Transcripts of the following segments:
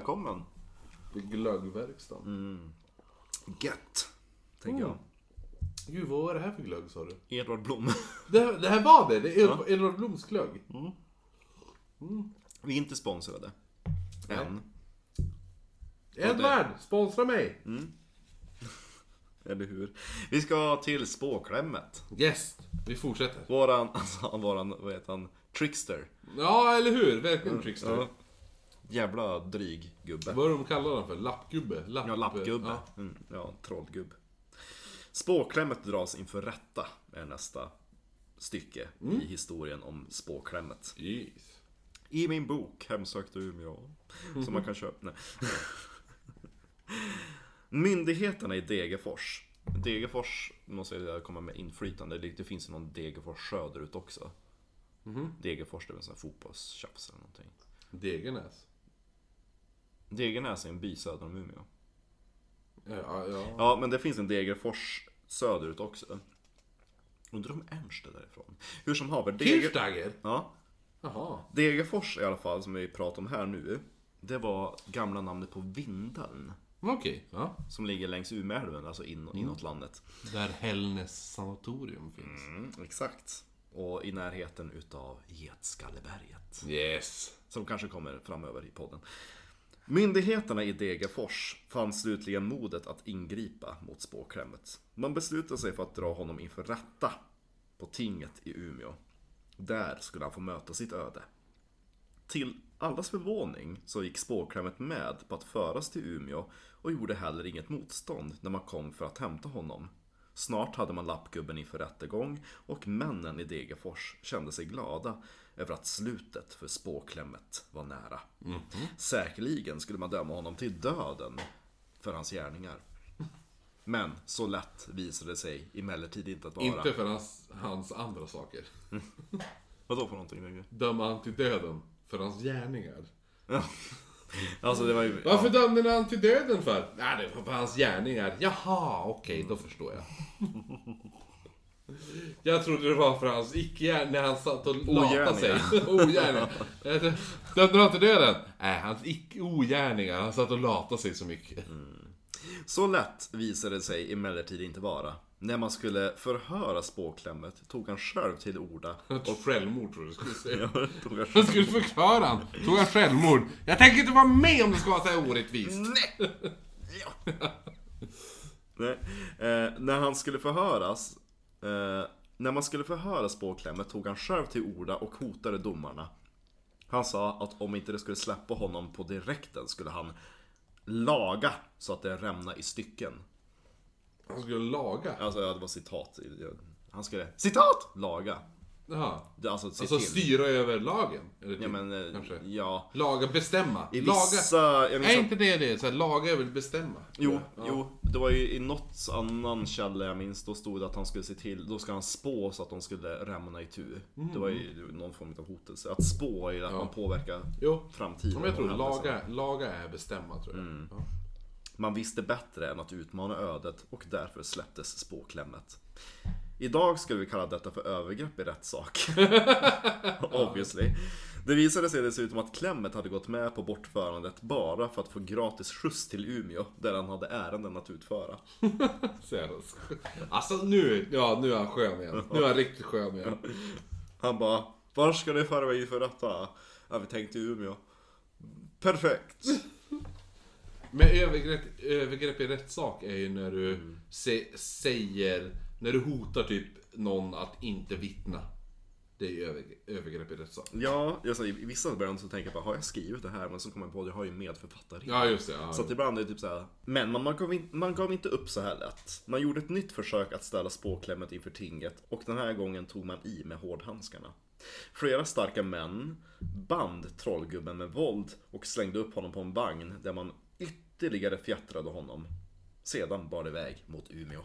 Välkommen! Glöggverkstan. Mm. Gött! Tänker jag. Gud, vad var det här för glögg sa du? Edvard Blom. Det, det här var det? Det är Edvard Bloms glögg? Vi är inte sponsrade. Än. Edvard, sponsra mig! Eller hur? Vi ska till spåklämmet. Yes, vi fortsätter. Våran, alltså våran, vad heter han? Trickster. Ja, eller hur? Verkligen trickster. Ja. Jävla dryg gubbe. Vad är de kallar den för? Lappgubbe? Lapp, Ja, lappgubbe. Ja. Mm, ja, trollgubb. Spåklämmet dras inför rätta är nästa stycke i historien om spåklämmet. Yes. I min bok Hemsökta Umeå. Som man kan köpa. Nej. Myndigheterna i Degerfors. Degerfors måste jag komma med inflytande. Det finns ju någon Degerfors söderut också. Degerfors det är väl en sån här fotbollstjafs eller någonting. Degernäs. Degernäs är en by söder om Umeå. Ja, ja. Ja, men det finns en Degerfors söderut också. Undrar om Ernst är därifrån. Hur som haver. Deger... Ja. Jaha. Degerfors i alla fall, som vi pratar om här nu. Det var gamla namnet på Vindeln. Okej. Ja. Som ligger längs Umeälven, alltså in, inåt landet. Där Hällnäs sanatorium finns. Mm, exakt. Och i närheten utav Getskalleberget. Yes. Som kanske kommer framöver i podden. Myndigheterna i Degerfors fann slutligen modet att ingripa mot spåklämmet. Man beslutade sig för att dra honom inför rätta på tinget i Umeå. Där skulle han få möta sitt öde. Till allas förvåning så gick spåklämmet med på att föras till Umeå och gjorde heller inget motstånd när man kom för att hämta honom. Snart hade man lappgubben inför rättegång och männen i Degerfors kände sig glada över att slutet för spåklämmet var nära. Säkerligen skulle man döma honom till döden för hans gärningar. Men så lätt visade det sig emellertid inte att vara. Inte för hans, hans andra saker. Vadå för någonting? Döma han till döden för hans gärningar. Ja. Alltså det var ju... Varför dömde ni han till döden för? Nej, det var för hans gärningar. Jaha, okej, då förstår jag. Jag trodde det var för hans icke när han satt och latade sig. Ogärningar. Dömde han till döden? Nej, hans ogärningar. Han satt och latade sig så mycket. Så lätt visade det sig emellertid inte vara. När man skulle förhöra spåklämmet tog han själv till orda. Ett självmord tror du skulle säga. Tog han Han skulle förklara han. Tog han självmord. Jag tänker inte vara med om det ska vara så här orättvist. Nej! Ja. Nej. Eh, när han skulle förhöras eh, När man skulle förhöra spåklämmet tog han själv till orda och hotade domarna Han sa att om inte det skulle släppa honom på direkten skulle han Laga så att det rämna i stycken Han skulle laga. Alltså ja, det var citat Han skulle, citat! Laga Jaha. Alltså Alltså styra över lagen. Eller typ, Ja men, eh, kanske. ja Laga, bestämma. I laga. vissa, Är att- inte det det? Så här, laga är väl bestämma? Jo, Ja. jo, det var ju i något annan källa jag minns, då stod det att han skulle se till, då ska han spå så att de skulle rämna i tur. Det var ju någon form av hotelse. Att spå är ju att man påverkar Jo. framtiden. Men jag tror laga, laga är bestämma tror jag. Mm. Ja. Man visste bättre än att utmana ödet och därför släpptes spåklämmet. Idag skulle vi kalla detta för övergrepp i rättssak. Obviously. Det visade sig dessutom att Klemmet hade gått med på bortförandet bara för att få gratis skjuts till Umeå, där han hade ärenden att utföra. Alltså nu, ja nu är han skön igen. Nu är han riktigt skön igen. Han bara, var ska ni föra mig för detta? Ja, vi tänkte Umeå. Perfekt. Men övergrepp, övergrepp i rättssak är ju när du sä- säger, när du hotar typ någon att inte vittna. Det är ju övergrepp, övergrepp i rättssak. Ja, alltså, i vissa början så tänker jag bara, har jag skrivit det här? Men så kommer jag på att jag har ju medförfattare. Ja just det. Ja, Så att ibland är det typ såhär, men man, man, gav in, man gav inte upp så här lätt. Man gjorde ett nytt försök att ställa spåklämmet inför tinget och den här gången tog man i med hårdhandskarna. Flera starka män band trollgubben med våld och slängde upp honom på en vagn där man ytterligare fjättrade honom. Sedan bar det iväg mot Umeå.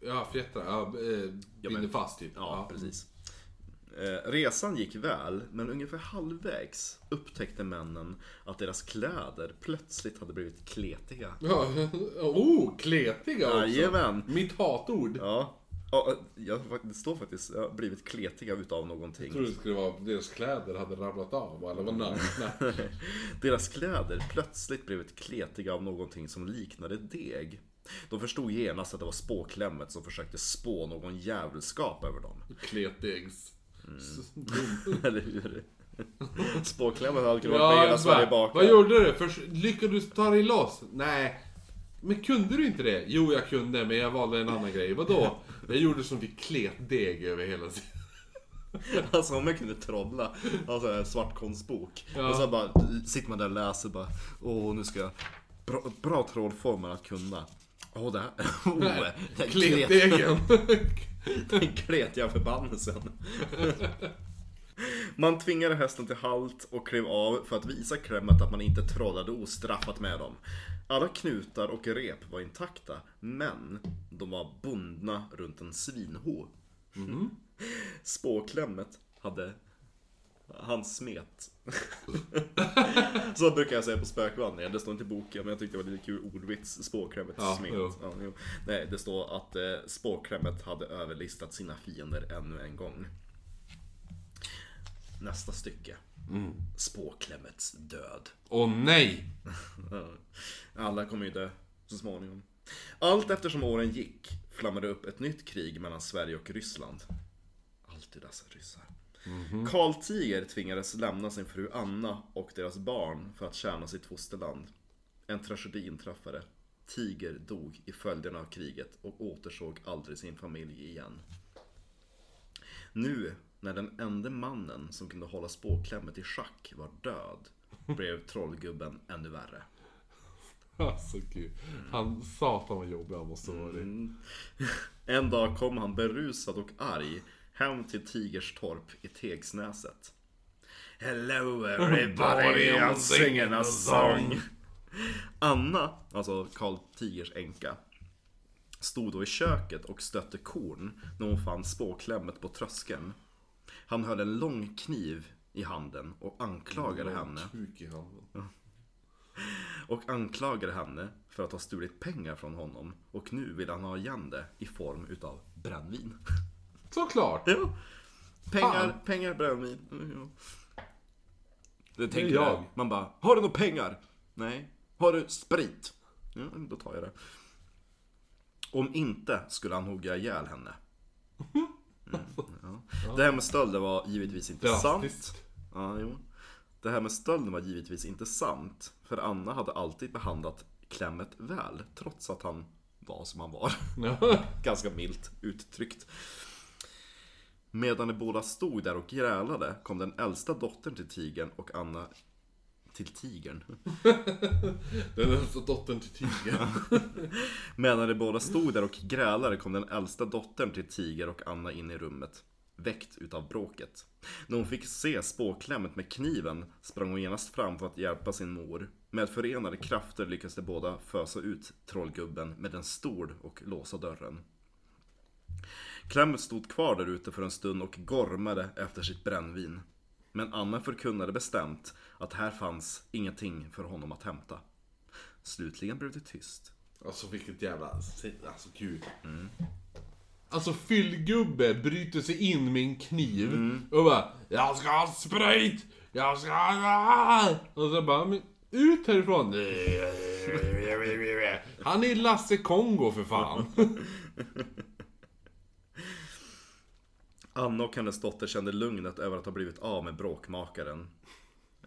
ja fjättra, ja, eh, binder fast typ. Ja, precis. Eh, resan gick väl, men ungefär halvvägs upptäckte männen att deras kläder plötsligt hade blivit kletiga. Ja, oh, kletiga också. Jajamän. Mitt hatord. Ja, Ja, jag, det står faktiskt, jag har blivit kletiga utav någonting. Jag trodde det skulle vara deras kläder hade ramlat av eller var nakna. Deras kläder plötsligt blivit kletiga av någonting som liknade deg. De förstod genast att det var spåklämmet som försökte spå någon djävulskap över dem. Kletdegs. Eller hur? Spåklämmet hade kunnat vara med hela Ja, Sverige bakom. vad gjorde du? Först, lyckades du ta dig loss? Nej. Men kunde du inte det? Jo, jag kunde, men jag valde en annan grej. Vadå? Jag gjorde som vi klet deg över hela sidan. Alltså om jag kunde trolla, alltså en svart konstbok. Ja. Och så bara sitter man där och läser bara, åh nu ska jag, bra, bra trollformer att kunna. Åh det här, oh, det här klet, Kletdegen. den kletiga förbannelsen. Man tvingade hästen till halt och klev av för att visa klämmet att man inte trollade ostraffat med dem. Alla knutar och rep var intakta, men de var bundna runt en svinho. Spåklämmet hade han smet. Så brukar jag säga på spökvandringen. Det står inte i boken men jag tyckte det var lite kul ordvits. Spåklämmet Ja, smet. Ja. Nej, det står att eh, spåklämmet hade överlistat sina fiender ännu en gång. Nästa stycke. Spåklämmets död. Åh nej! Alla kommer ju dö så småningom. Allt eftersom åren gick flammade upp ett nytt krig mellan Sverige och Ryssland. Alltid dessa ryssar. Karl Tiger tvingades lämna sin fru Anna och deras barn för att tjäna sitt fosterland. En tragedi inträffade. Tiger dog i följderna av kriget och återsåg aldrig sin familj igen. Nu, när den enda mannen som kunde hålla spåklämmet i schack var död, blev trollgubben ännu värre. Alltså gud. Han, satan vad jobbig han måste vara. Mm. En dag kom han berusad och arg hem till Tigerstorp i Tegsnäset. Hello everybody, I'm singing a song. Anna, alltså Karl Tigers änka, stod då i köket och stötte korn när hon fann spåklämmet på tröskeln. Han höll en lång kniv i handen och anklagade henne Kuk i handen. och anklagade henne för att ha stulit pengar från honom och nu vill han ha igen det i form utav brännvin. Såklart! Ja. Pengar, Fan. pengar, brännvin. Mm, ja. Det tänker jag. jag. Man bara, har du några pengar? Nej. Har du sprit? Ja, då tar jag det. Om inte skulle han hugga ihjäl henne. Mm, ja. Det här med stölder var givetvis inte sant. Ja, jo. Det här med stölden var givetvis inte sant. För Anna hade alltid behandlat Klemmet väl, trots att han var som han var. Ganska milt uttryckt. Medan de båda stod där och grälade kom den äldsta dottern till tigern och Anna till tigern. Den är alltså dottern till tigern. Medan de båda stod där och grälade kom den äldsta dottern till Tiger och Anna in i rummet. Väckt utav bråket. När hon fick se spåklämmet med kniven sprang hon genast fram för att hjälpa sin mor. Med förenade krafter lyckades de båda fösa ut trollgubben med en stol och låsa dörren. Klemmet stod kvar där ute för en stund och gormade efter sitt brännvin. Men Anna förkunnade bestämt att här fanns ingenting för honom att hämta. Slutligen blev det tyst. Alltså vilket jävla... Alltså gud. Alltså fyllgubbe bryter sig in med en kniv och bara Jag ska ha sprit! Jag ska ha... Och så bara men, ut härifrån! Han är Lasse Kongo för fan! Anna och hennes dotter kände lugnet över att ha blivit av med bråkmakaren.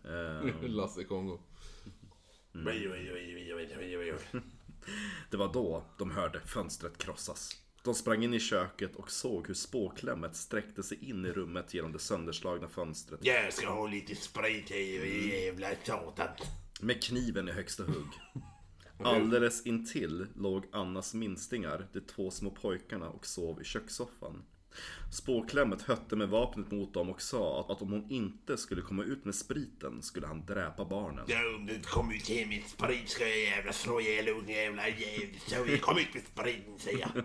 Eh, Lasse Kongo. Det var då de hörde fönstret krossas. De sprang in i köket och såg hur spåklämmet sträckte sig in i rummet genom det sönderslagna fönstret. Jag ska ha lite sprit här, jävla satan. Med kniven i högsta hugg. Alldeles intill låg Annas minstingar, de två små pojkarna, och sov i kökssoffan. Spåklämmet hötte med vapnet mot dem och sa att, att om hon inte skulle komma ut med spriten skulle han dräpa barnen. Ja, om du inte kommer ut med sprit ska jag jävla slå ihjäl ungen jävla. Så kom ut med spriten säger jag.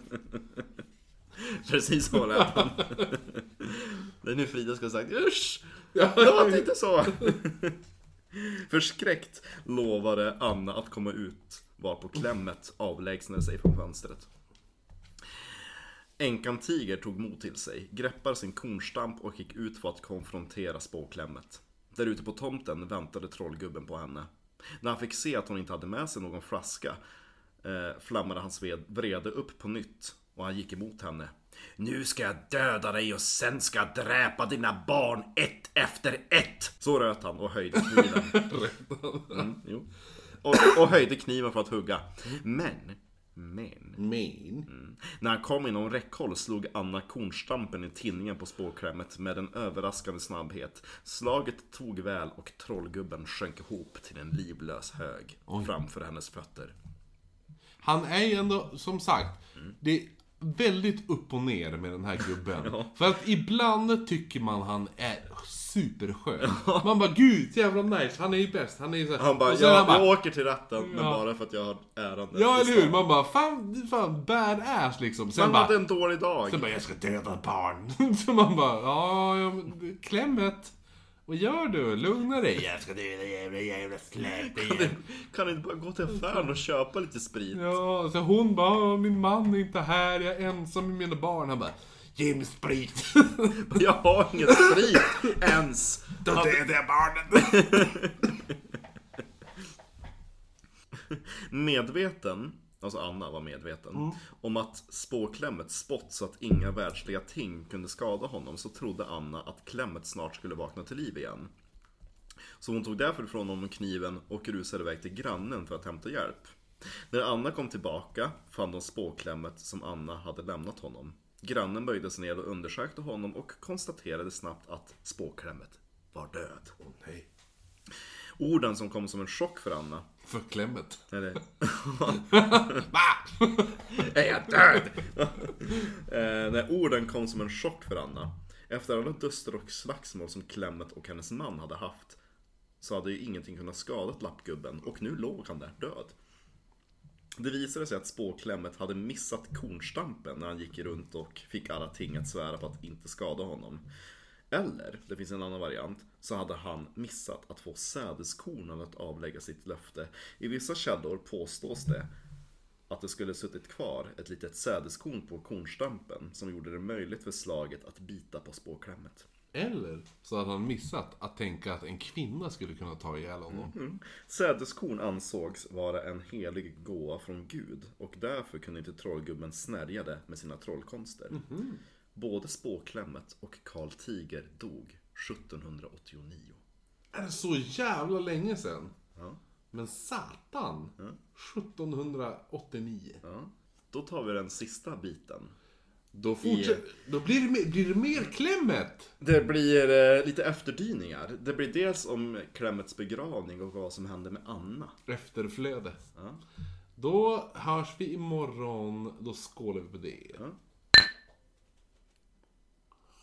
Precis så lät han. Det är nu Frida ska ha sagt usch! Låt inte så! Förskräckt lovade Anna att komma ut varpå Klemmet avlägsnade sig från fönstret. Änkan Tiger tog mod till sig, greppade sin kornstamp och gick ut för att konfrontera spåklämmet. Där ute på tomten väntade trollgubben på henne. När han fick se att hon inte hade med sig någon flaska eh, flammade hans vrede upp på nytt och han gick emot henne. Nu ska jag döda dig och sen ska jag dräpa dina barn ett efter ett. Så röt han och höjde kniven. Mm. Och, och höjde kniven för att hugga. Men, men. Men. När han kom inom räckhåll slog Anna kornstampen i tinningen på spåklämmet med en överraskande snabbhet. Slaget tog väl och trollgubben sjönk ihop till en livlös hög framför hennes fötter. Han är ju ändå, som sagt, Mm. det är väldigt upp och ner med den här gubben. För att ibland tycker man han är superskön. Man bara, gud jävla nice, han är ju bäst. Han är ju så Han bara, jag, han bara, jag åker till rätten, men Ja. bara för att jag har äran Ja eller hur? stan." Man bara, fan, fan badass liksom. Sen Man bara, hade en dålig dag. sen bara, jag ska döda barn. Så man bara, ja, Klemmet. Vad gör du? Lugna dig. Jag ska döda jävla jävla släp Kan du, inte bara gå till affären och köpa lite sprit? Ja, så hon bara, "Åh, min man är inte här, jag är ensam med mina barn. Han bara, Ge mig sprit. Jag har ingen sprit ens! Då dödar jag barnen. Medveten, alltså Anna var medveten, om att spåklämmet spott så att inga världsliga ting kunde skada honom så trodde Anna att klämmet snart skulle vakna till liv igen. Så hon tog därför ifrån honom kniven och rusade iväg till grannen för att hämta hjälp. När Anna kom tillbaka fann de spåklämmet som Anna hade lämnat honom. Grannen böjde sig ner och undersökte honom och konstaterade snabbt att spåklämmet var död. nej. Orden som kom som en chock för Anna För Klemmet. eller, Va? är jag död? eh, när orden kom som en chock för Anna. Efter alla duster och slagsmål som Klemmet och hennes man hade haft. Så hade ju ingenting kunnat skada lappgubben och nu låg han där död. Det visade sig att spåklämmet hade missat kornstampen när han gick runt och fick alla ting att svära på att inte skada honom. Eller, det finns en annan variant, så hade han missat att få sädeskornen att avlägga sitt löfte. I vissa källor påstås det att det skulle suttit kvar ett litet sädeskorn på kornstampen som gjorde det möjligt för slaget att bita på spåklämmet. Eller så hade han missat att tänka att en kvinna skulle kunna ta ihjäl honom. Sädeskorn ansågs vara en helig gåva från Gud och därför kunde inte trollgubben snärja det med sina trollkonster. Både spåklämmet och Karl Tiger dog 1789. Är det så jävla länge sedan? Ja. Men satan! 1789. Ja. Då tar vi den sista biten. Då, fortsätter, då blir, det, blir det mer Klemmet! Det blir eh, lite efterdyningar. Det blir dels om Klemmets begravning och vad som hände med Anna. Efterflöde. Ja. Då hörs vi imorgon. Då skålar vi på det. Ja.